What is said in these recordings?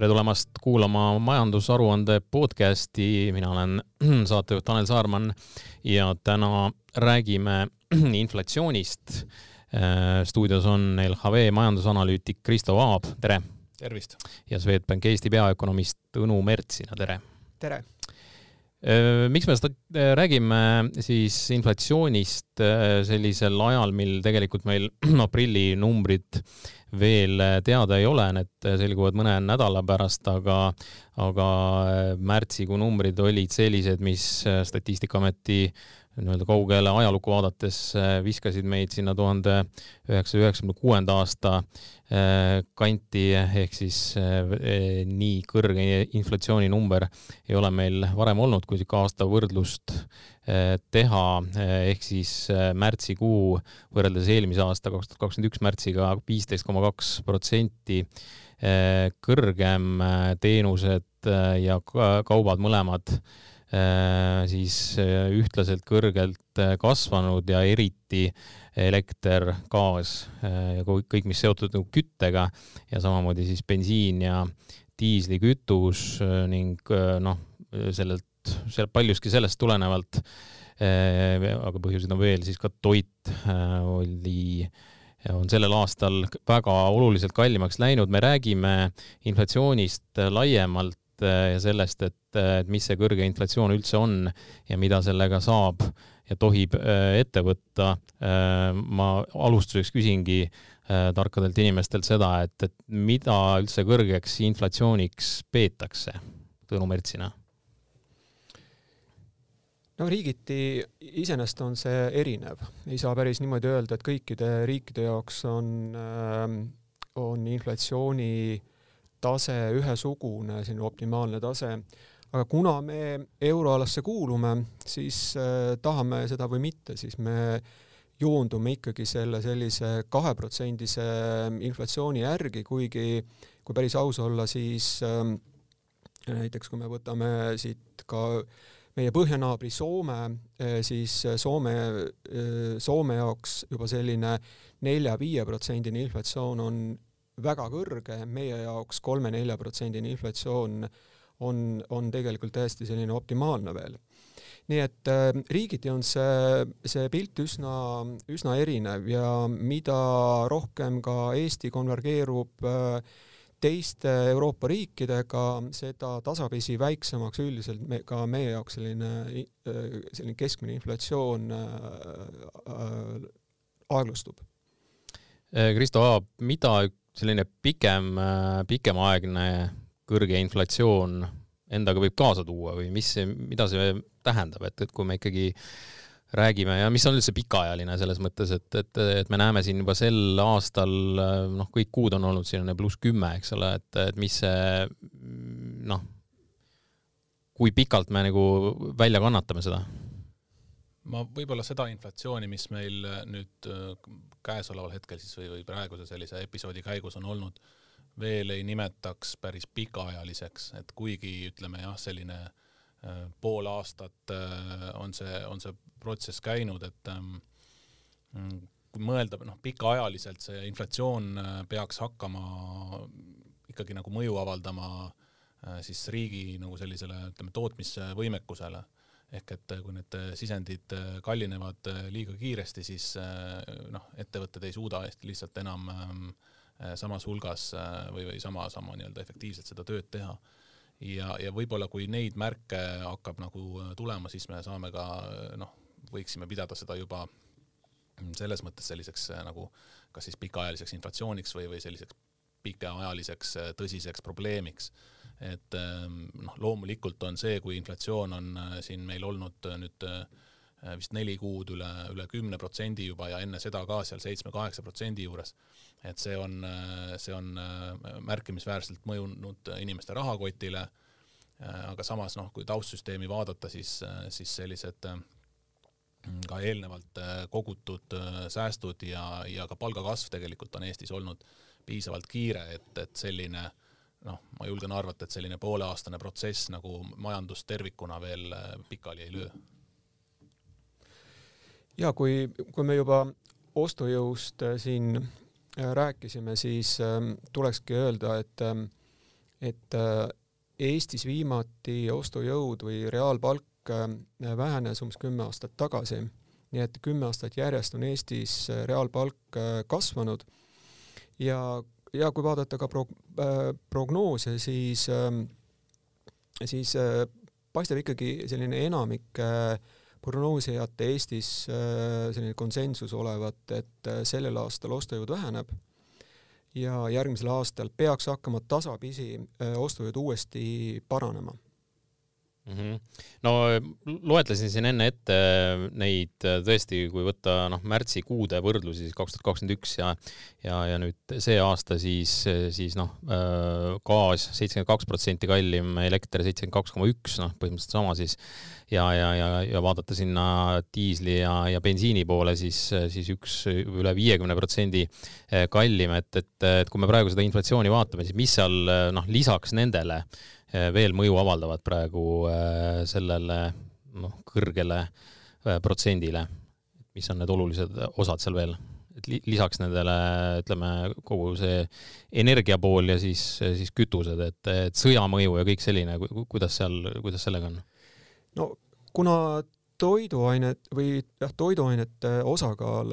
tere tulemast kuulama majandusaruande podcasti, mina olen saatejuht Tanel Saarman ja täna räägime inflatsioonist. Äh, stuudios on LHV majandusanalüütik Kristo Aab, tere! tervist! ja Swedbank Eesti peaökonomist Tõnu Mertsina, tere! tere! Äh, miks me seda äh, räägime siis inflatsioonist sellisel ajal, mil tegelikult meil aprillinumbrid veel teada ei ole, need selguvad mõne nädala pärast, aga, aga märtsikuu numbrid olid sellised, mis Statistikaameti nii-öelda kaugele ajalukku vaadates viskasid meid sinna tuhande üheksasaja üheksakümne kuuenda aasta eh, kanti, ehk siis eh, nii kõrge inflatsiooninumber ei ole meil varem olnud, kui sihuke aasta võrdlust eh, teha, ehk siis märtsikuu võrreldes eelmise aasta, kaks tuhat kakskümmend üks märtsiga viisteist koma kaks protsenti kõrgem, teenused ja kaubad mõlemad siis ühtlaselt kõrgelt kasvanud ja eriti elekter, gaas ja kõik, mis seotud nagu küttega ja samamoodi siis bensiin ja diislikütus ning noh, sellelt, seal paljuski sellest tulenevalt, aga põhjuseid on veel, siis ka toit oli on sellel aastal väga oluliselt kallimaks läinud, me räägime inflatsioonist laiemalt ja sellest, et, et mis see kõrge inflatsioon üldse on ja mida sellega saab ja tohib äh, ette võtta. Äh, ma alustuseks küsingi äh, tarkadelt inimestelt seda, et, et mida üldse kõrgeks inflatsiooniks peetakse Tõnu Mertsina? no riigiti iseenesest on see erinev, ei saa päris niimoodi öelda, et kõikide riikide jaoks on, on inflatsiooni tase ühesugune, selline optimaalne tase. Aga kuna me euroalasse kuulume, siis äh, tahame seda või mitte, siis me joondume ikkagi selle sellise kaheprotsendise inflatsiooni järgi, kuigi kui päris aus olla, siis äh, näiteks kui me võtame siit ka meie põhjanaabri Soome, äh, siis Soome, äh, Soome jaoks juba selline nelja-viie protsendine inflatsioon on väga kõrge, meie jaoks kolme-nelja protsendine inflatsioon on, on tegelikult täiesti selline optimaalne veel. nii et äh, riigiti on see, see pilt üsna, üsna erinev ja mida rohkem ka Eesti konvergeerub äh, teiste Euroopa riikidega, seda tasapisi väiksemaks üldiselt me, ka meie jaoks selline, äh, selline keskmine inflatsioon äh, äh, aeglustub. Kristo Aab, mida selline pikem, pikemaaegne kõrge inflatsioon endaga võib kaasa tuua või mis mida see tähendab, et, et kui me ikkagi räägime ja mis on üldse pikaajaline selles mõttes, et, et, et me näeme siin juba sel aastal, noh, kõik kuud on olnud selline pluss kümme, eks ole, et, et mis see noh, kui pikalt me nagu välja kannatame seda? Ma võib-olla seda inflatsiooni, mis meil nüüd käesoleval hetkel siis või, või praeguse sellise episoodi käigus on olnud veel ei nimetaks päris pikaajaliseks, et kuigi ütleme jah, selline äh, pool aastat äh, on see, on see protsess käinud, et ähm, kui mõelda, noh, pikaajaliselt see inflatsioon äh, peaks hakkama ikkagi nagu mõju avaldama siis riigi nagu sellisele, ütleme, tootmisvõimekusele. Ehk et kui need sisendid kallinevad liiga kiiresti, siis noh, ettevõtted ei suuda lihtsalt enam Äh, samas hulgas või, või sama, sama nii-öelda efektiivselt seda tööd teha. ja, ja võib-olla kui neid märke hakkab nagu tulema, siis me saame ka noh, võiksime pidada seda juba selles mõttes selliseks nagu kas siis pikaajaliseks inflatsiooniks või, või selliseks pikaajaliseks tõsiseks probleemiks. Et ähm, noh, loomulikult on see, kui inflatsioon on siin meil olnud nüüd vist neli kuud üle, üle kümne protsendi juba ja enne seda ka seal seitsme-kaheksa protsendi juures et see on, see on äh, märkimisväärselt mõjunud inimeste rahakotile, äh, aga samas noh, kui taustsüsteemi vaadata, siis, äh, siis sellised ka eelnevalt kogutud säästud ja, ja ka palgakasv tegelikult on Eestis olnud piisavalt kiire, et, et selline noh, ma julgen arvata, et selline pooleaastane protsess nagu majandust tervikuna veel pikali ei löö. ja kui, kui me juba ostujõust siin rääkisime, siis ähm, tulekski öelda, et ähm, et Eestis viimati ostujõud või reaalpalk vähenes umbes kümme aastat tagasi, nii et kümme aastat järjest on Eestis reaalpalk kasvanud ja, ja kui vaadata ka pro-, prognoose, siis, siis paistab ikkagi selline enamik prognoosijate Eestis selline konsensus olevat, et sellel aastal ostujõud väheneb ja järgmisel aastal peaks hakkama tasapisi äh, ostujõud uuesti paranema mm. -hmm. no loetlesin siin enne ette neid äh, tõesti, kui võtta noh, märtsikuude võrdlusi siis kaks tuhat kakskümmend üks ja ja, ja nüüd see aasta siis, siis noh, äh, gaas seitsekümmend kaks protsenti kallim, elekter seitsekümmend kaks koma üks, noh, põhimõtteliselt sama siis ja, ja, ja, ja vaadata sinna diisli ja, ja bensiini poole, siis, siis üks üle viiekümne protsendi kallim, et, et, et kui me praegu seda inflatsiooni vaatame, siis mis seal noh, lisaks nendele eh, veel mõju avaldavad praegu eh, sellele noh, kõrgele protsendile, mis on need olulised osad seal veel? et lisaks nendele, ütleme, kogu see energia pool ja siis, siis kütused, et, et sõja mõju ja kõik selline, kuidas seal, kuidas sellega on? no kuna toiduained või jah, toiduainete osakaal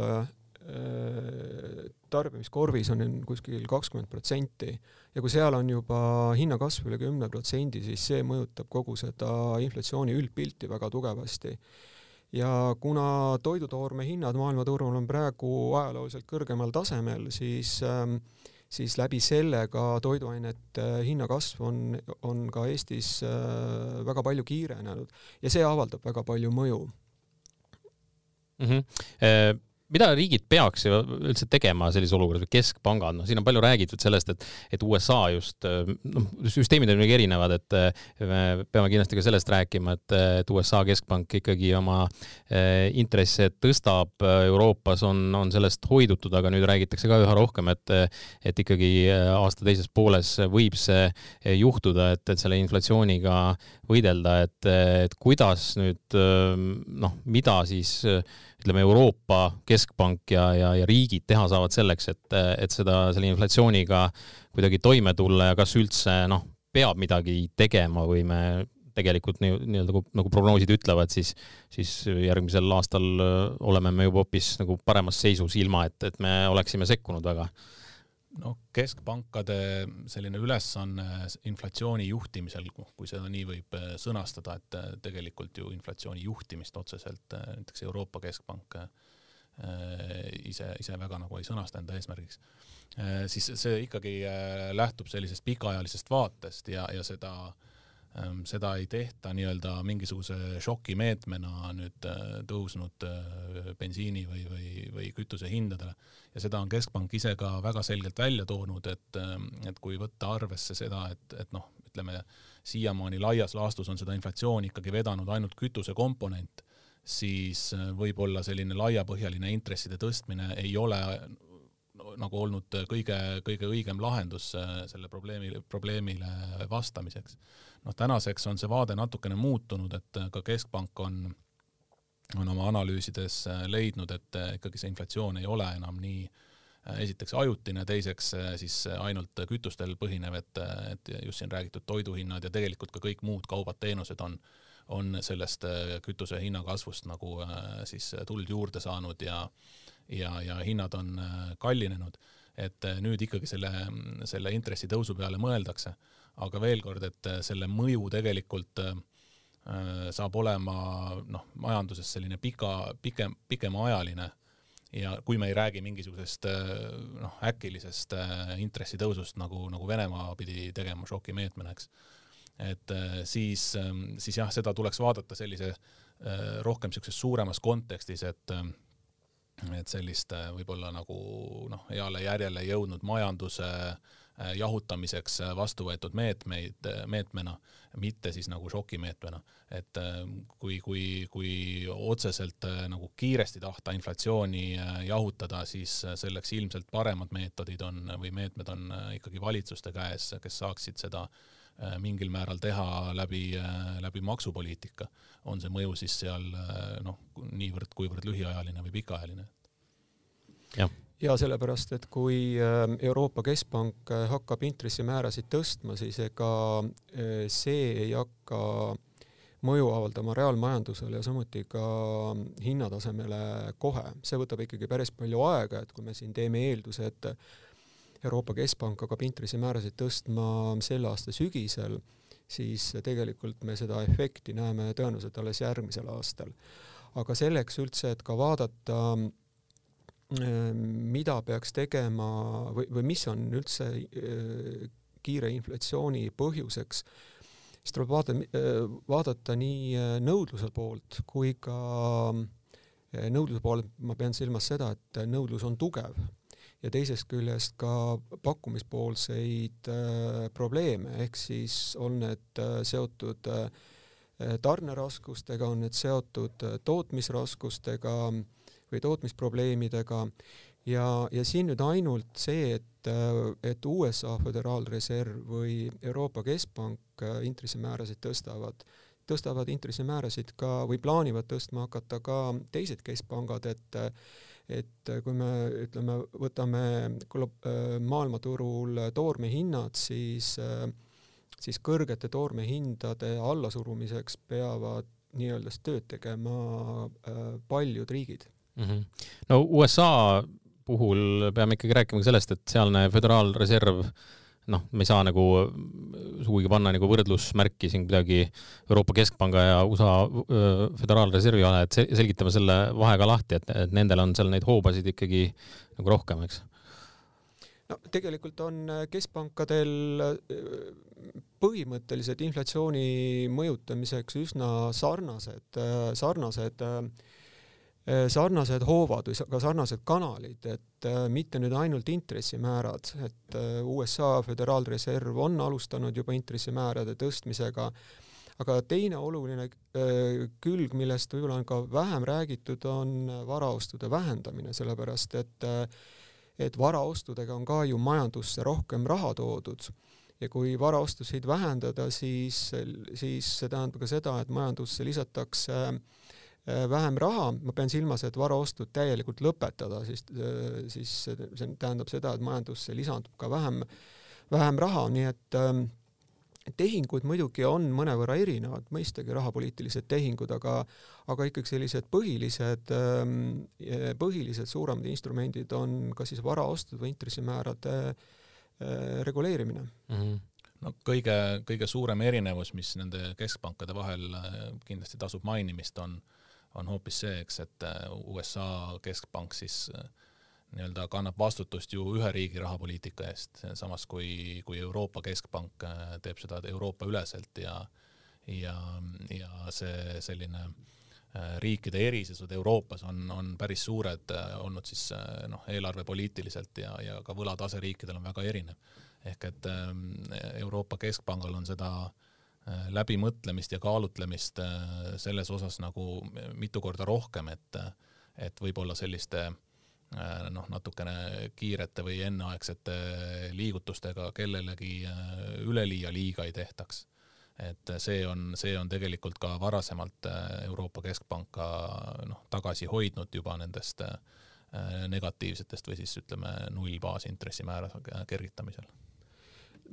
tarbimiskorvis on kuskil kakskümmend protsenti ja kui seal on juba hinnakasv üle kümne protsendi, siis see mõjutab kogu seda inflatsiooni üldpilti väga tugevasti. ja kuna toidutoorme hinnad maailmaturul on praegu ajalooliselt kõrgemal tasemel, siis äh, siis läbi selle ka toiduainete hinnakasv on, on ka Eestis äh, väga palju kiirenenud ja see avaldab väga palju mõju mm. -hmm mida riigid peaks üldse tegema sellises olukorras või keskpangad, noh, siin on palju räägitud sellest, et, et USA just, noh, süsteemid on muidugi erinevad, et me peame kindlasti ka sellest rääkima, et, et USA keskpank ikkagi oma eh, intresse tõstab, Euroopas on, on sellest hoidutud, aga nüüd räägitakse ka üha rohkem, et, et ikkagi aasta teises pooles võib see juhtuda, et, et selle inflatsiooniga võidelda, et, et kuidas nüüd noh, mida siis ütleme, Euroopa Keskpank ja, ja, ja riigid teha saavad selleks, et, et seda, selle inflatsiooniga kuidagi toime tulla ja kas üldse noh, peab midagi tegema või me tegelikult nii, nii-öelda nagu, nagu prognoosid ütlevad, siis, siis järgmisel aastal oleme me juba hoopis nagu paremas seisus, ilma et, et me oleksime sekkunud väga noh, keskpankade selline ülesanne inflatsiooni juhtimisel, kui seda nii võib äh, sõnastada, et äh, tegelikult ju inflatsiooni juhtimist otseselt äh, näiteks Euroopa Keskpank ise, ise väga nagu ei sõnasta enda eesmärgiks, siis see ikkagi lähtub sellisest pikaajalisest vaatest ja, ja seda ähm, seda ei tehta nii-öelda mingisuguse šokimeetmena nüüd tõusnud bensiini või, või, või kütuse hindadele ja seda on Keskpank ise ka väga selgelt välja toonud, et, et kui võtta arvesse seda, et, et noh, ütleme siiamaani laias laastus on seda inflatsiooni ikkagi vedanud ainult kütusekomponent, siis võib-olla selline laiapõhjaline intresside tõstmine ei ole nagu olnud kõige, kõige õigem lahendus selle probleemi, probleemile vastamiseks. Noh, tänaseks on see vaade natukene muutunud, et ka Keskpank on on oma analüüsides äh, leidnud, et äh, ikkagi see inflatsioon ei ole enam nii äh, esiteks ajutine, teiseks siis ainult kütustel põhinev, et, et just siin räägitud toiduhinnad ja tegelikult ka kõik muud kaubad-teenused on, on sellest kütuse hinna kasvust nagu siis tuld juurde saanud ja, ja, ja hinnad on kallinenud. et nüüd ikkagi selle, selle intressitõusu peale mõeldakse, aga veel kord, et selle mõju tegelikult äh, Äh, saab olema noh, majanduses selline pika, pikem, pikemaajaline. Ja kui me ei räägi mingisugusest äh, noh, äkilisest äh, intressitõusust, nagu, nagu Venemaa pidi tegema šokimeetmena, eks, et siis, ähm, siis jah, seda tuleks vaadata sellise rohkem niisuguses suuremas kontekstis, et et sellist võib-olla nagu noh, heale järjele jõudnud majanduse äh, Äh, jahutamiseks äh, vastu võetud meetmeid, äh, meetmena, mitte siis nagu šokimeetmena. et kui, kui, kui otseselt nagu kiiresti tahta inflatsiooni jahutada, siis selleks ilmselt paremad meetodid on või meetmed on ikkagi valitsuste käes, kes saaksid seda mingil määral teha läbi, läbi maksupoliitika. on see mõju siis seal noh, niivõrd-kuivõrd lühiajaline või pikaajaline? jah ja sellepärast, et kui ähm, Euroopa Keskpank äh, hakkab intressimäärasid tõstma, siis ega äh, see ei hakka mõju avaldama reaalmajandusele ja samuti ka hinnatasemele kohe. see võtab ikkagi päris palju aega, et kui me siin teeme eelduse, et Euroopa Keskpank hakkab intressimäärasid tõstma selle aasta sügisel, siis tegelikult me seda efekti näeme tõenäoliselt alles järgmisel aastal. aga selleks üldse, et ka vaadata Ehm, mida peaks tegema või, või mis on üldse eh, kiire inflatsiooni põhjuseks, siis tuleb vaadata, eh, vaadata nii nõudluse poolt kui ka nõudluse poolelt ma pean silmas seda, et nõudlus on tugev ja teisest küljest ka pakkumispoolseid probleeme, ehk siis on need seotud tarneraskustega, on need seotud tootmisraskustega või tootmisprobleemidega. Ja, ja siin nüüd ainult see, et, et USA Föderaalreserv või Euroopa Keskpank intressimäärasid tõstavad, tõstavad intressimäärasid ka või plaanivad tõstma hakata ka teised keskpangad, et et kui me ütleme, võtame maailmaturul toormehinnad, siis siis kõrgete toormehindade allasurumiseks peavad nii-öelda tööd tegema paljud riigid mm. -hmm. no USA puhul peame ikkagi rääkima ka sellest, et sealne föderaalreserv noh, me ei saa nagu sugugi panna nagu võrdlusmärki siin kuidagi Euroopa Keskpanga ja USA föderaalreservi vahel, et selgitame selle vahe ka lahti, et, et nendel on seal neid hoobasid ikkagi nagu rohkem, eks? no tegelikult on keskpankadel põhimõtteliselt inflatsiooni mõjutamiseks üsna sarnased, sarnased äh, Äh, sarnased hoovad või ka sarnased kanalid, et äh, mitte nüüd ainult intressimäärad, et äh, USA Föderaalreserv on alustanud juba intressimäärade tõstmisega, aga teine oluline külg, millest võib-olla on ka vähem räägitud, on varaostude vähendamine, sellepärast et et varaostudega on ka ju majandusse rohkem raha toodud. Ja kui varaostusid vähendada, siis, siis see tähendab ka seda, et majandusse lisatakse äh, Äh, vähem raha, ma pean silmas, et varaostud täielikult lõpetada, siis, äh, siis see tähendab seda, et majandusse lisandub ka vähem, vähem raha, nii et ähm, tehingud muidugi on mõnevõrra erinevad, mõistagi rahapoliitilised tehingud, aga aga ikkagi sellised põhilised, ähm, põhilised suuremad instrumendid on kas siis varaostud või intressimäärade äh, reguleerimine mm. -hmm no kõige, kõige suurem erinevus, mis nende keskpankade vahel kindlasti tasub mainimist, on äh, on hoopis see, eks, et äh, USA keskpank siis äh, nii-öelda kannab vastutust ju ühe riigi rahapoliitika eest, samas kui, kui Euroopa Keskpank äh, teeb seda Euroopa üleselt ja ja, ja see selline riikide erisused Euroopas on, on päris suured olnud siis noh, eelarvepoliitiliselt ja, ja ka võlatase riikidel on väga erinev. ehk et Euroopa Keskpangal on seda Äh, läbimõtlemist ja kaalutlemist äh, selles osas nagu mitu korda rohkem, et, et võib-olla selliste äh, noh, natukene kiirete või enneaegsete liigutustega kellelegi üleliia liiga ei tehtaks. et see on, see on tegelikult ka varasemalt Euroopa Keskpanka noh, tagasi hoidnud juba nendest negatiivsetest või siis ütleme null baasintressimäära kergitamisel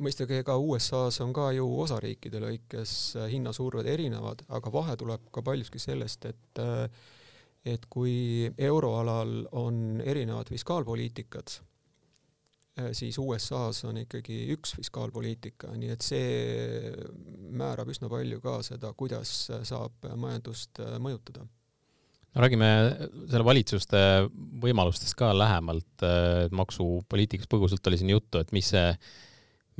mõistagi ega USA-s on ka ju osariikide lõikes äh, hinnasurved erinevad, aga vahe tuleb ka paljuski sellest, et äh, et kui euroalal on erinevad fiskaalpoliitikad, äh, siis USA-s on ikkagi üks fiskaalpoliitika, nii et see määrab üsna palju ka seda, kuidas saab majandust mõjutada. No räägime selle valitsuste võimalustest ka lähemalt, maksupoliitikast põgusalt oli siin juttu, et mis see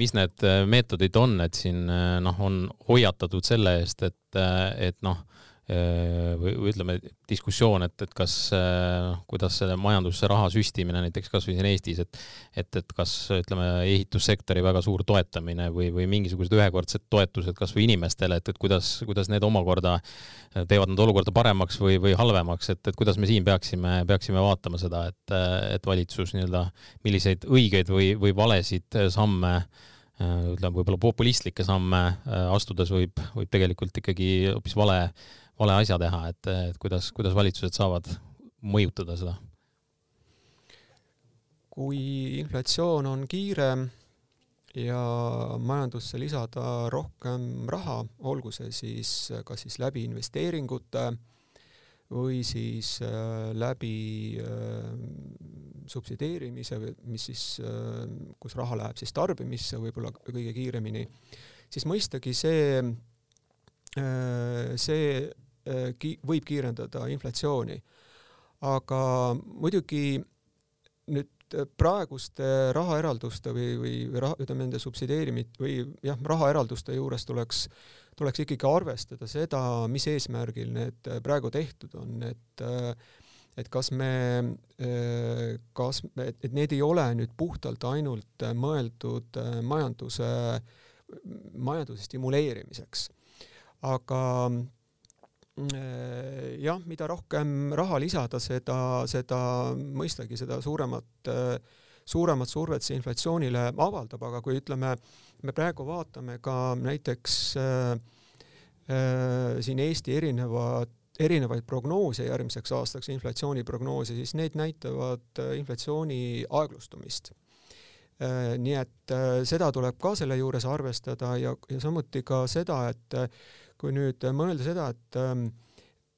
mis need äh, meetodid on, et siin äh, noh, on hoiatatud selle eest, et, äh, et noh, või, või ütleme, diskussioon, et, et kas noh, kuidas selle majandusse raha süstimine näiteks kasvõi siin Eestis, et et, et kas ütleme, ehitussektori väga suur toetamine või, või mingisugused ühekordsed toetused kasvõi inimestele, et, et kuidas, kuidas need omakorda teevad nad olukorda paremaks või, või halvemaks, et, et kuidas me siin peaksime, peaksime vaatama seda, et, et valitsus nii-öelda, milliseid õigeid või, või valesid samme ütleme, võib-olla populistlikke samme astudes võib, võib tegelikult ikkagi hoopis vale vale asja teha, et, et kuidas, kuidas valitsused saavad mõjutada seda? kui inflatsioon on kiire ja majandusse lisada rohkem raha, olgu see siis kas siis läbi investeeringute või siis äh, läbi äh, subsideerimise, mis siis äh,, kus raha läheb siis tarbimisse võib-olla kõige kiiremini, siis mõistagi see see ki võib kiirendada inflatsiooni. aga muidugi nüüd praeguste rahaeralduste või, või raha, ütleme nende subsideerimit või jah, rahaeralduste juures tuleks, tuleks ikkagi arvestada seda, mis eesmärgil need praegu tehtud on, et et kas me, kas, et, need ei ole nüüd puhtalt ainult mõeldud majanduse, majanduse stimuleerimiseks. aga Äh, jah, mida rohkem raha lisada, seda, seda mõistagi, seda suuremat, suuremat survet see inflatsioonile avaldab, aga kui ütleme, me praegu vaatame ka näiteks äh, äh, siin Eesti erinevad erinevaid prognoose järgmiseks aastaks, inflatsiooniprognoose, siis need näitavad äh, inflatsiooni aeglustumist äh,. nii et äh, seda tuleb ka selle juures arvestada ja, ja samuti ka seda, et kui nüüd mõelda seda, et ähm,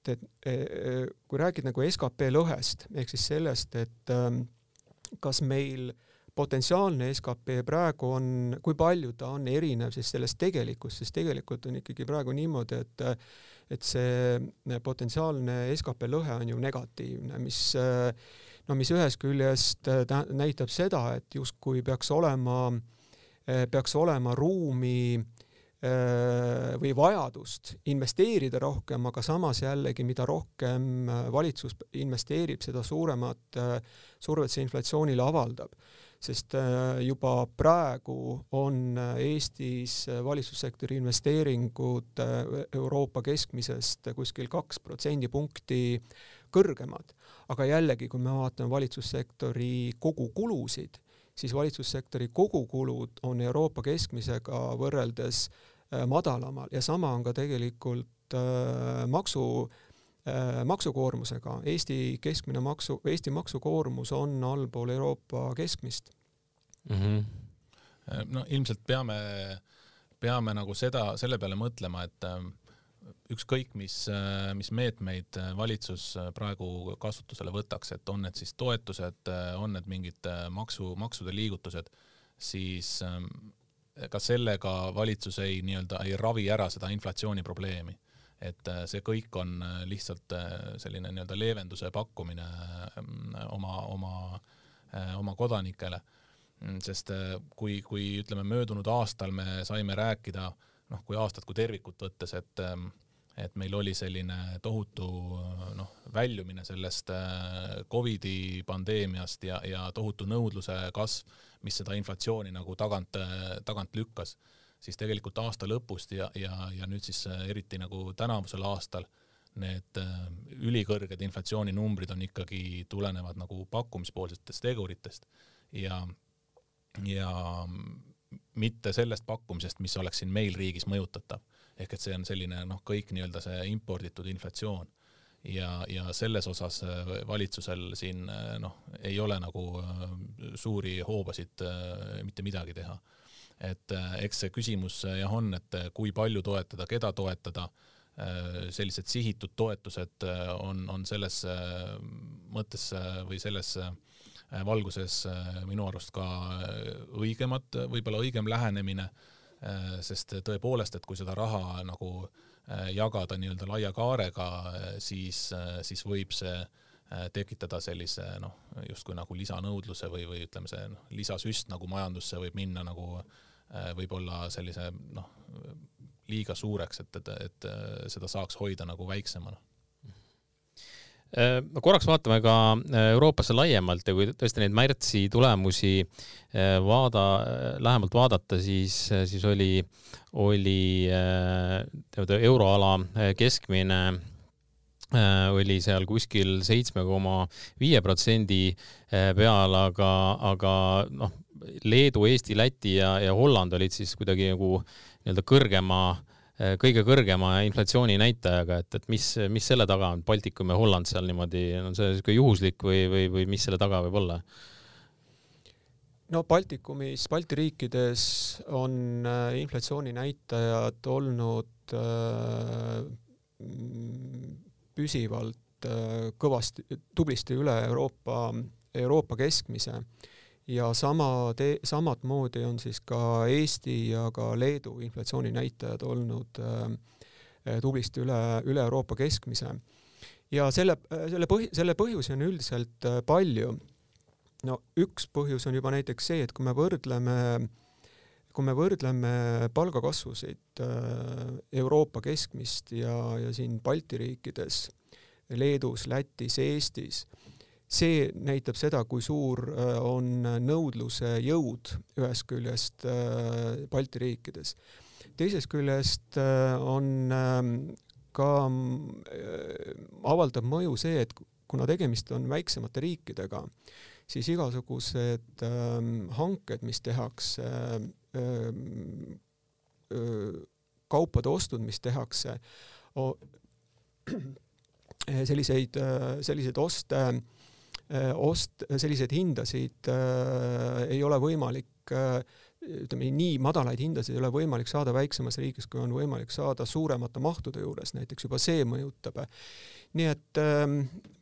et e, e, kui rääkida nagu skp lõhest ehk siis sellest, et ähm, kas meil potentsiaalne skp praegu on, kui palju ta on erinev siis sellest tegelikust, sest tegelikult on ikkagi praegu niimoodi, et et see potentsiaalne skp lõhe on ju negatiivne, mis no mis ühest küljest näitab seda, et justkui peaks olema, peaks olema ruumi Äh, või vajadust investeerida rohkem, aga samas jällegi, mida rohkem äh, valitsus investeerib, seda suuremat äh, survet see inflatsioonile avaldab. sest juba praegu on Eestis valitsussektori investeeringud Euroopa keskmisest kuskil kaks protsendipunkti kõrgemad. aga jällegi, kui me vaatame valitsussektori kogukulusid, siis valitsussektori kogukulud on Euroopa keskmisega võrreldes äh, madalamal ja sama on ka tegelikult äh, maksu äh, maksukoormusega. Eesti keskmine maksu, Eesti maksukoormus on allpool Euroopa keskmist mm. -hmm. no ilmselt peame, peame nagu seda, selle peale mõtlema, et ükskõik mis, mis meetmeid valitsus praegu kasutusele võtaks, et on need siis toetused, on need mingid maksu, maksude liigutused, siis ähm, ka sellega valitsus ei nii-öelda ei ravi ära seda inflatsiooni probleemi. et äh, see kõik on äh, lihtsalt äh, selline nii-öelda leevenduse pakkumine oma, oma, oma kodanikele. Mm, sest kui, kui ütleme, möödunud aastal me saime rääkida, noh, kui aastat kui tervikut võttes, et ähm, et meil oli selline tohutu noh, väljumine sellest äh, Covidi pandeemiast ja, ja tohutu nõudluse kasv, mis seda inflatsiooni nagu tagant, tagant lükkas, siis tegelikult aasta lõpust ja, ja, ja nüüd siis äh, eriti nagu tänavusel aastal need äh, ülikõrged inflatsiooninumbrid on ikkagi, tulenevad nagu pakkumispoolsetest teguritest ja, ja mitte sellest pakkumisest, mis oleks siin meil riigis mõjutatav ehk et see on selline noh, kõik nii-öelda see imporditud inflatsioon ja, ja selles osas äh, valitsusel siin äh, noh, ei ole nagu äh, suuri hoobasid mitte midagi teha. et eks see küsimus jah on, et kui palju toetada, keda toetada, sellised sihitud toetused on, on selles mõttes või selles valguses minu arust ka õigemad, võib-olla õigem lähenemine Äh, sest tõepoolest, et kui seda raha nagu äh, jagada nii-öelda laia kaarega, äh, siis, siis võib see tekitada sellise noh, justkui nagu lisanõudluse või, või ütleme, see noh, lisasüst nagu majandusse võib minna nagu võib-olla sellise noh, liiga suureks, et, et, et seda saaks hoida nagu väiksemana Äh, korraks vaatame ka äh, Euroopasse laiemalt ja kui tõesti neid märtsi tulemusi äh, vaada, lähemalt vaadata, siis, siis oli, oli nii-öelda euroala keskmine oli seal kuskil seitsme koma viie protsendi peal, aga, aga noh, Leedu, Eesti, Läti ja, ja Holland olid siis kuidagi nagu nii-öelda kõrgema kõige kõrgema inflatsiooni näitajaga, et, et mis, mis selle taga on, Baltikum ja Holland seal niimoodi, on see niisugune juhuslik või, või, või mis selle taga võib olla? no Baltikumis, Balti riikides on inflatsiooninäitajad olnud püsivalt kõvasti, tublisti üle Euroopa, Euroopa keskmise ja sama tee, samat moodi on siis ka Eesti ja ka Leedu inflatsiooninäitajad olnud äh, tublisti üle, üle Euroopa keskmise. ja selle, selle põhi, selle põhjusi on üldiselt äh, palju. no üks põhjus on juba näiteks see, et kui me võrdleme, kui me võrdleme palgakasvusid äh, Euroopa keskmist ja, ja siin Balti riikides, Leedus, Lätis, Eestis see näitab seda, kui suur äh, on nõudluse jõud ühest küljest äh, Balti riikides. teisest küljest äh, on ähm, ka, avaldab mõju see, et kuna tegemist on väiksemate riikidega, siis igasugused ähm, hanked, mis tehakse, ähm, kaupade ostud, mis tehakse, selliseid, selliseid oste Äh, ost-, selliseid hindasid äh, ei ole võimalik äh, ütleme nii madalaid hindasid ei ole võimalik saada väiksemas riigis, kui on võimalik saada suuremate mahtude juures, näiteks juba see mõjutab. nii et ähm, äh,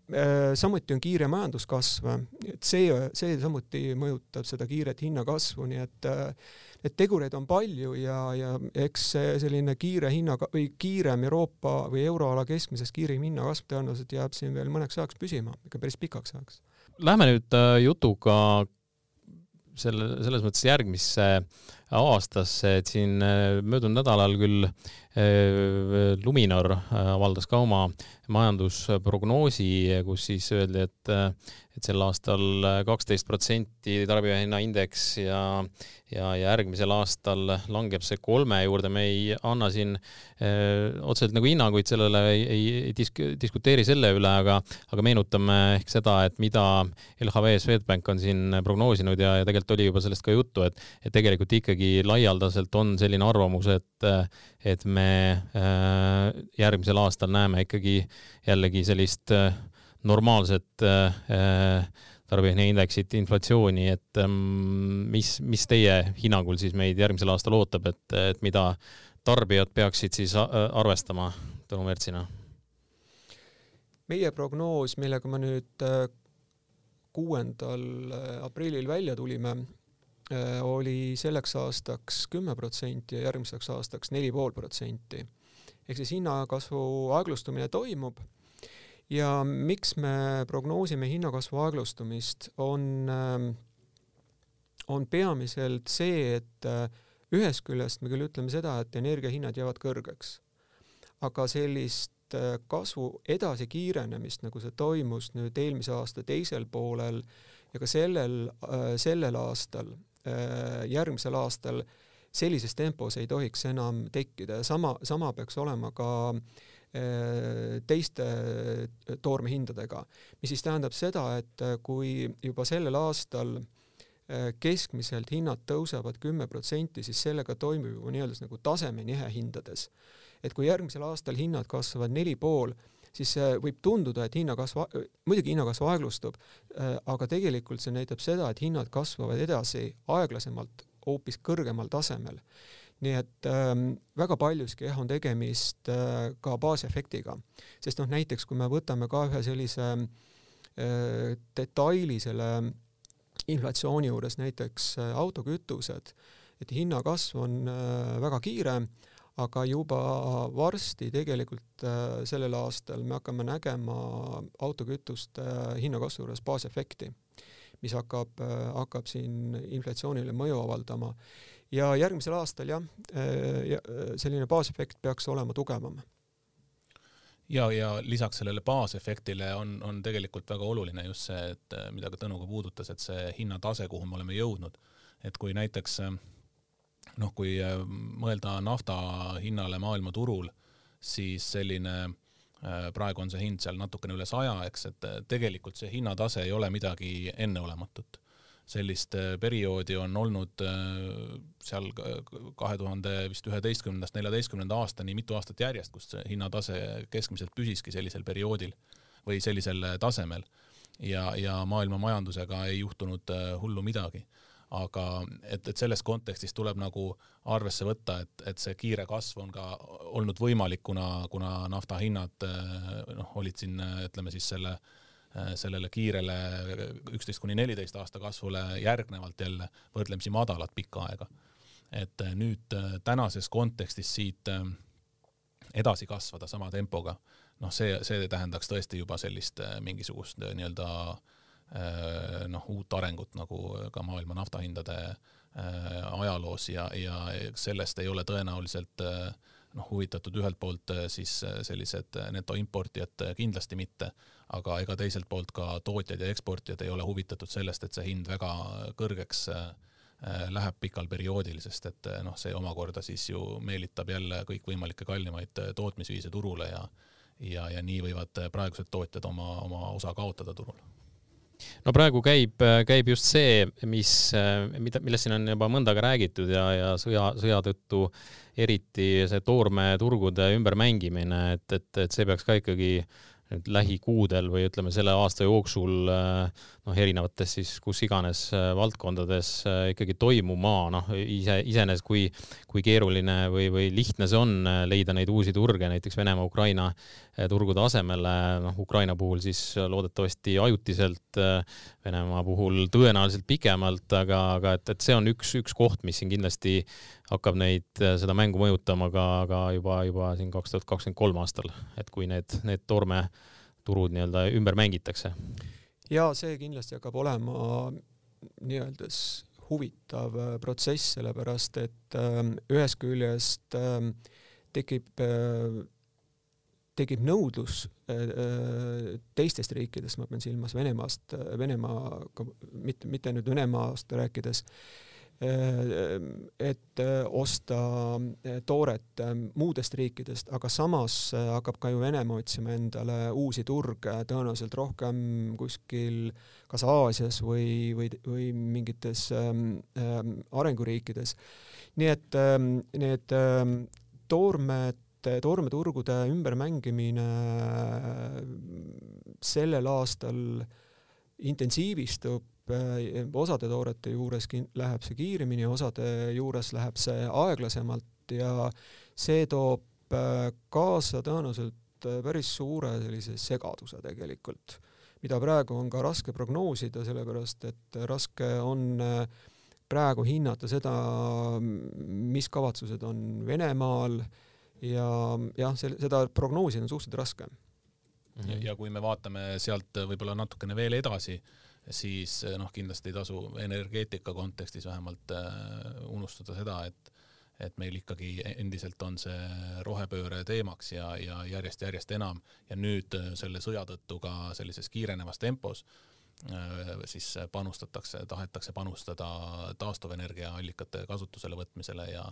samuti on kiire majanduskasv, et see, see samuti mõjutab seda kiiret hinnakasvu, nii et äh, et tegureid on palju ja, ja eks see selline kiire hinna või kiirem Euroopa või euroala keskmisest kiirem hinnakasv tõenäoliselt jääb siin veel mõneks ajaks püsima, ikka päris pikaks ajaks. Lähme nüüd äh, jutuga selle, selles mõttes järgmisse aastasse, et siin äh, möödunud nädalal küll äh, Luminor avaldas ka oma majandusprognoosi, kus siis öeldi, et et sel aastal kaksteist protsenti tarbijahinnaindeks ja, ja järgmisel aastal langeb see kolme juurde, me ei anna siin öö, otseselt nagu hinnanguid sellele, ei, ei, ei disk-, diskuteeri selle üle, aga, aga meenutame ehk seda, et mida LHV Swedbank on siin prognoosinud ja, ja tegelikult oli juba sellest ka juttu, et, et tegelikult ikkagi laialdaselt on selline arvamus, et, et me öö, järgmisel aastal näeme ikkagi jällegi sellist öö, normaalset äh, tarbijahinnaindeksit, inflatsiooni, et ähm, mis, mis teie hinnangul siis meid järgmisel aastal ootab, et, et mida tarbijad peaksid siis äh, arvestama Tõnu Mertsina? meie prognoos, millega me nüüd äh, kuuendal aprillil välja tulime, oli selleks aastaks kümme protsenti ja järgmiseks aastaks neli pool protsenti. ehk siis hinnakasvu aeglustumine toimub ja miks me prognoosime hinnakasvu aeglustumist, on, ähm, on peamiselt see, et äh, ühest küljest me küll ütleme seda, et energiahinnad jäävad kõrgeks, aga sellist äh, kasvu edasikiirenemist, nagu see toimus nüüd eelmise aasta teisel poolel ja ka sellel, äh, sellel aastal, järgmisel aastal, sellises tempos ei tohiks enam tekkida ja sama, sama peaks olema ka äh, Äh, teiste äh, toormehindadega, mis siis tähendab seda, et äh, kui juba sellel aastal keskmiselt hinnad tõusevad kümme protsenti, siis sellega toimub juba nii-öelda nagu tasemenihe hindades. et kui järgmisel aastal hinnad kasvavad neli pool, siis võib tunduda, et hinnakasv, muidugi hinnakasv aeglustub, aga tegelikult see näitab seda, et hinnad kasvavad edasi aeglasemalt, hoopis kõrgemal tasemel. Nii et ähm, väga paljuski jah, on tegemist äh, ka baasefektiga, sest noh, näiteks kui me võtame ka ühe sellise äh, detaili selle inflatsiooni juures, näiteks äh, autokütused, et hinnakasv on äh, väga kiire, aga juba varsti tegelikult äh, sellel aastal me hakkame nägema autokütuste äh, hinnakasvu juures baasefekti, mis hakkab, äh, hakkab siin inflatsioonile mõju avaldama. Ja järgmisel aastal jah, äh, äh, selline baasefekt peaks olema tugevam. Ja, ja lisaks sellele baasefektile on, on tegelikult väga oluline just see, et äh, mida ka Tõnu ka puudutas, et see hinnatase, kuhu me oleme jõudnud, et kui näiteks noh, kui mõelda nafta hinnale maailmaturul, siis selline praegu on see hind seal natukene üle saja, eks, et tegelikult see hinnatase ei ole midagi enneolematut sellist äh, perioodi on olnud äh, seal kahe tuhande vist üheteistkümnendast neljateistkümnenda aastani mitu aastat järjest, kus hinnatase keskmiselt püsiski sellisel perioodil või sellisel tasemel ja, ja maailma majandusega ei juhtunud äh, hullu midagi. Aga et, et selles kontekstis tuleb nagu arvesse võtta, et, et see kiire kasv on ka olnud võimalik, kuna, kuna nafta hinnad noh, olid siin ütleme siis selle sellele kiirele üksteist kuni neliteist aasta kasvule järgnevalt jälle võrdlemisi madalad pikka aega. et nüüd tänases kontekstis siit edasi kasvada sama tempoga, noh, see, see tähendaks tõesti juba sellist mingisugust nii-öelda Äh, noh, uut arengut nagu ka maailma naftahindade äh, ajaloos ja, ja sellest ei ole tõenäoliselt äh, noh, huvitatud ühelt poolt siis sellised netoimportijad kindlasti mitte, aga ega teiselt poolt ka tootjad ja eksportijad ei ole huvitatud sellest, et see hind väga kõrgeks läheb pikal perioodil, sest et noh, see omakorda siis ju meelitab jälle kõikvõimalikke kallimaid tootmisviise turule ja ja, ja nii võivad praegused tootjad oma, oma osa kaotada turul no praegu käib, käib just see, mis, mida, millest siin on juba mõnda aega räägitud ja, ja sõja, sõja tõttu eriti see toormeturgude ümbermängimine, et, et, et see peaks ka ikkagi nüüd lähikuudel või ütleme, selle aasta jooksul noh, erinevates siis kus iganes valdkondades ikkagi toimuma, noh, ise, iseenesest kui, kui keeruline või, või lihtne see on leida neid uusi turge, näiteks Venemaa-Ukraina Eh, turgude asemele, noh, Ukraina puhul siis loodetavasti ajutiselt, Venemaa puhul tõenäoliselt pikemalt, aga, aga et, et see on üks, üks koht, mis siin kindlasti hakkab neid, eh, seda mängu mõjutama ka, ka juba, juba siin kaks tuhat kakskümmend kolm aastal, et kui need, need toormeturud nii-öelda ümber mängitakse. ja see kindlasti hakkab olema nii-öelda huvitav protsess, sellepärast et äh, ühest küljest äh, tekib äh, tekib nõudlus äh, äh, teistest riikidest, ma pean silmas Venemaast, äh, Venemaaga, mitte, mitte nüüd Venemaast rääkides, et osta tooret muudest riikidest, aga samas hakkab ka ju Venemaa otsima endale uusi turge, tõenäoliselt rohkem kuskil kas Aasias või, või, või mingites ähm, arenguriikides. nii et ähm, need ähm, toormed et toormeturgude ümbermängimine sellel aastal intensiivistub, osade toorete juures läheb see kiiremini, osade juures läheb see aeglasemalt ja see toob äh, kaasa tõenäoliselt äh, päris suure sellise segaduse tegelikult, mida praegu on ka raske prognoosida, sellepärast et raske on äh, praegu hinnata seda, mis kavatsused on Venemaal äh, ja jah, seda prognoosida on suhteliselt raske mm. -hmm. ja kui me vaatame sealt võib-olla natukene veel edasi, siis noh, kindlasti ei tasu energeetika kontekstis vähemalt äh, unustada seda, et et meil ikkagi endiselt on see rohepööre teemaks ja, ja järjest-järjest enam ja nüüd selle sõja tõttu ka sellises kiirenevas tempos siis panustatakse, tahetakse panustada taastuvenergiaallikate kasutusele võtmisele ja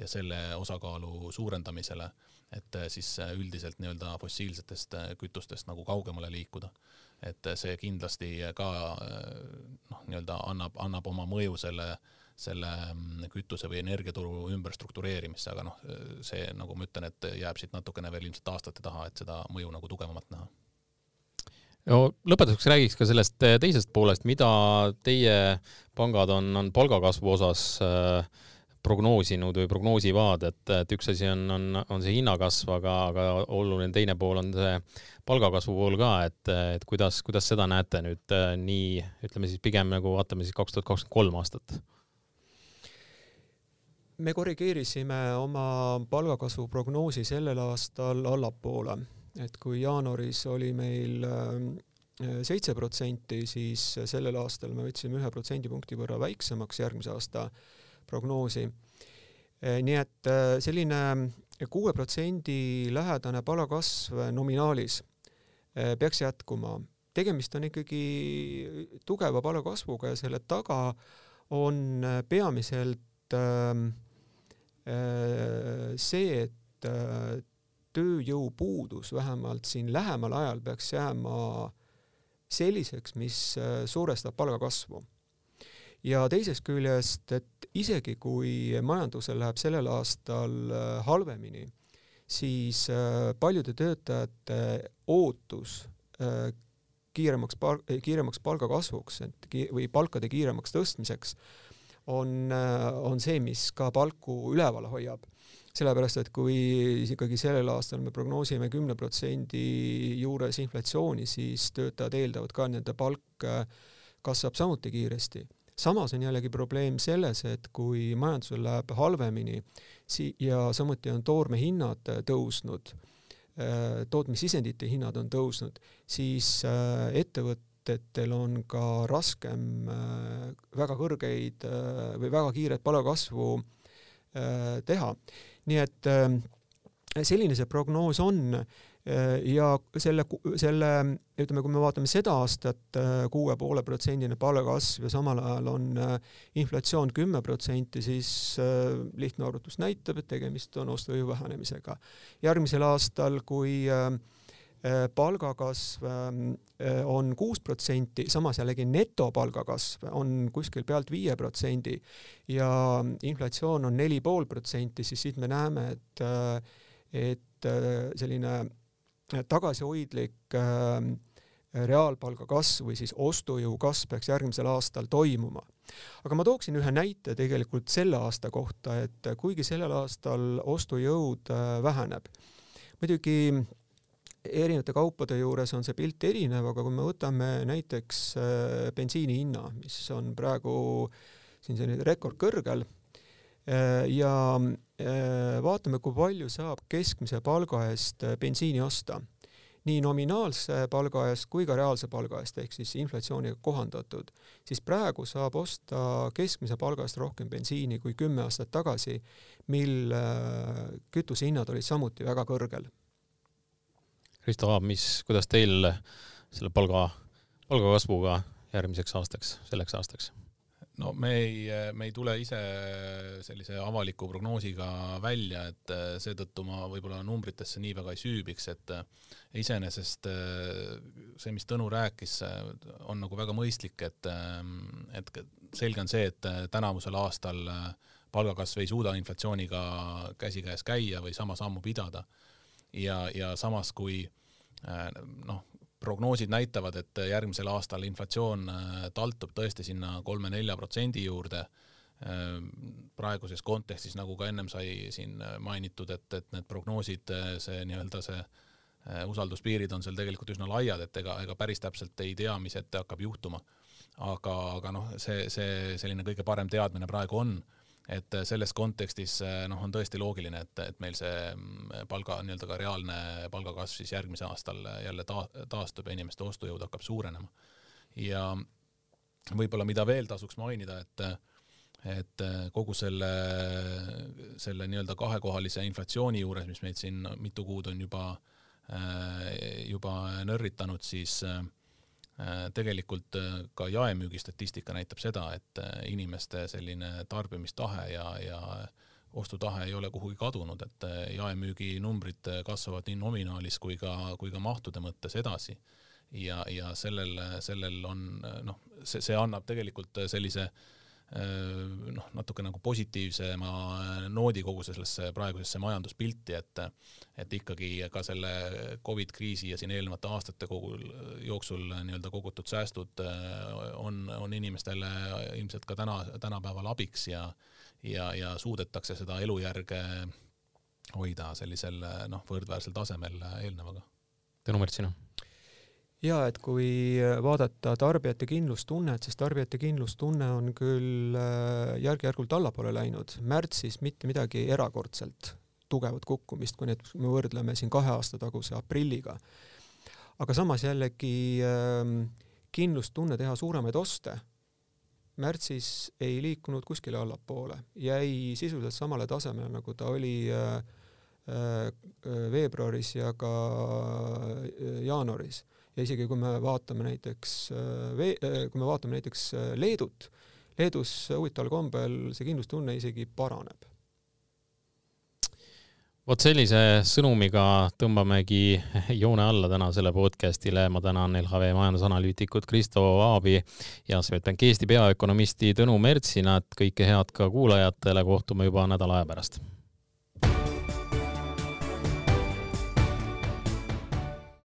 ja selle osakaalu suurendamisele, et äh, siis äh, üldiselt nii-öelda fossiilsetest äh, kütustest nagu kaugemale liikuda. et see kindlasti ka noh, nii-öelda annab, annab oma mõju selle, selle mm, kütuse või energiaturu ümberstruktureerimisse, aga noh, see, nagu ma ütlen, et jääb siit natukene veel ilmselt aastate taha, et seda mõju nagu tugevamalt näha no lõpetuseks räägiks ka sellest teisest poolest, mida teie pangad on, on palgakasvu osas äh, prognoosinud või prognoosivad, et, et üks asi on, on, on see hinnakasv, aga, aga oluline teine pool on see palgakasvu pool ka, et, et kuidas, kuidas seda näete nüüd äh, nii, ütleme siis pigem nagu vaatame siis kaks tuhat kakskümmend kolm aastat? me korrigeerisime oma palgakasvu prognoosi sellel aastal allapoole, et kui jaanuaris oli meil äh, seitse protsenti, siis sellel aastal me võtsime ühe protsendipunkti võrra väiksemaks järgmise aasta äh, prognoosi. Eh, nii et eh, selline kuue protsendi lähedane palgakasv nominaalis eh, peaks jätkuma. tegemist on ikkagi tugeva palgakasvuga ja selle taga on peamiselt see, et tööjõupuudus vähemalt siin lähemal ajal peaks jääma selliseks, mis suurestab palgakasvu ja teisest küljest, et isegi kui majandusel läheb sellel aastal äh, halvemini, siis äh, paljude töötajate ootus äh, kiiremaks par-, kiiremaks palgakasvuks, et ki-, või palkade kiiremaks tõstmiseks on, on see, mis ka palku üleval hoiab. sellepärast, et kui ikkagi sellel aastal me prognoosime kümne protsendi juures inflatsiooni, siis töötajad eeldavad ka, et nende palk kasvab samuti kiiresti samas on jällegi probleem selles, et kui majandusel läheb halvemini si- ja samuti on toormehinnad tõusnud, äh, tootmissisendite hinnad on tõusnud, siis äh, ettevõtetel on ka raskem äh, väga kõrgeid või väga kiiret palgakasvu teha. nii et selline see prognoos on Äh, ja selle, selle, ütleme, kui me vaatame seda aastat, äh, kuue poole protsendine palgakasv ja samal ajal on äh, inflatsioon kümme protsenti, siis lihtne arvutus näitab, et tegemist on ostujõu vähenemisega. järgmisel aastal, kui palgakasv on kuus protsenti, samas jällegi netopalgakasv on kuskil pealt viie protsendi ja inflatsioon on neli pool protsenti, siis siit me näeme, et et selline tagasihoidlik äh, reaalpalga kasv või siis ostujõu kasv peaks järgmisel aastal toimuma. aga ma tooksin ühe näite tegelikult selle aasta kohta, et kuigi sellel aastal ostujõud äh, väheneb, muidugi erinevate kaupade juures on see pilt erinev, aga kui me võtame näiteks äh, bensiini hinna, mis on praegu siin selline rekordkõrgel ja äh, vaatame, kui palju saab keskmise palga eest äh, bensiini osta nii nominaalse palga eest kui ka reaalse palga eest ehk siis inflatsiooniga kohandatud, siis praegu saab osta keskmise palga eest rohkem bensiini kui kümme aastat tagasi, mil äh, kütusehinnad olid samuti väga kõrgel. Kristo Aab, mis, kuidas teil selle palga, palgakasvuga järgmiseks aastaks, selleks aastaks? No me ei, me ei tule ise sellise avaliku prognoosiga välja, et äh, seetõttu ma võib-olla numbritesse nii väga ei süübiks, et äh, iseenesest äh, see, mis Tõnu rääkis, on nagu väga mõistlik, et, et selge on see, et tänavusel aastal palgakasv ei suuda inflatsiooniga käsikäes käia või sama sammu pidada. ja, ja samas, kui noh, prognoosid näitavad, et järgmisel aastal inflatsioon äh, taltub tõesti sinna kolme-nelja protsendi juurde. Äh, praeguses kontekstis, nagu ka ennem sai siin mainitud, et, et need prognoosid, äh, see nii-öelda see usalduspiirid on seal tegelikult üsna laiad, et ega, ega päris täpselt ei tea, mis ette hakkab juhtuma. aga, aga noh, see, see selline kõige parem teadmine praegu on et äh, selles kontekstis äh, noh, on tõesti loogiline, et, et meil see mm, palga nii-öelda ka reaalne palgakasv siis järgmisel aastal jälle ta, taastub ja inimeste ostujõud hakkab suurenema. ja võib-olla, mida veel tasuks mainida, et et kogu selle, selle nii-öelda kahekohalise inflatsiooni juures, mis meid siin mitu kuud on juba, juba nörritanud, siis äh, Äh, tegelikult äh, ka jaemüügi statistika näitab seda, et äh, inimeste selline tarbimistahe ja, ja ostutahe ei ole kuhugi kadunud, et jaemüügi numbrid kasvavad nii nominaalis kui ka, kui ka mahtude mõttes edasi. ja, ja sellel, sellel on noh, see, see annab tegelikult sellise äh, Äh, noh, natuke nagu positiivsema noodi kogu sellesse praegusesse majanduspilti, et et ikkagi ka selle Covid kriisi ja siin eelnevate aastate kogul jooksul nii-öelda kogutud säästud on, on inimestele ilmselt ka täna, tänapäeval abiks ja ja, ja suudetakse seda elujärge hoida sellisel noh, võrdväärsel tasemel eelnevaga. Tõnu Märtsina ja et kui vaadata tarbijate kindlustunnet, siis tarbijate kindlustunne on küll äh, järk-järgult allapoole läinud, märtsis mitte midagi erakordselt tugevat kukkumist, kui nüüd me võrdleme siin kahe aasta taguse aprilliga. aga samas jällegi ähm, kindlustunne teha suuremaid oste. Märtsis ei liikunud kuskile allapoole, jäi sisuliselt samale tasemele, nagu ta oli äh, äh, veebruaris ja ka jaanuaris ja isegi kui me vaatame näiteks äh, äh, kui me vaatame näiteks äh, Leedut, Leedus huvitaval kombel see kindlustunne isegi paraneb. vot sellise sõnumiga tõmbamegi joone alla tänasele podcastile. ma tänan LHV majandusanalüütikut Kristo Aabi ja Swedbanki Eesti peaökonomisti Tõnu Mertsinat. kõike head ka kuulajatele, kohtume juba nädala aja pärast